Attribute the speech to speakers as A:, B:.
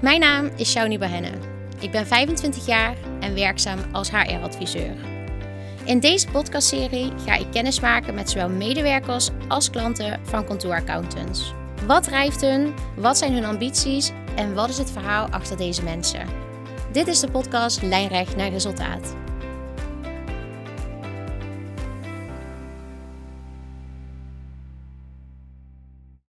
A: Mijn naam is Shauni Bahenne. Ik ben 25 jaar en werkzaam als HR-adviseur. In deze podcastserie ga ik kennis maken met zowel medewerkers als klanten van kantoораccountants. Wat drijft hun? Wat zijn hun ambities? En wat is het verhaal achter deze mensen? Dit is de podcast Lijnrecht naar resultaat.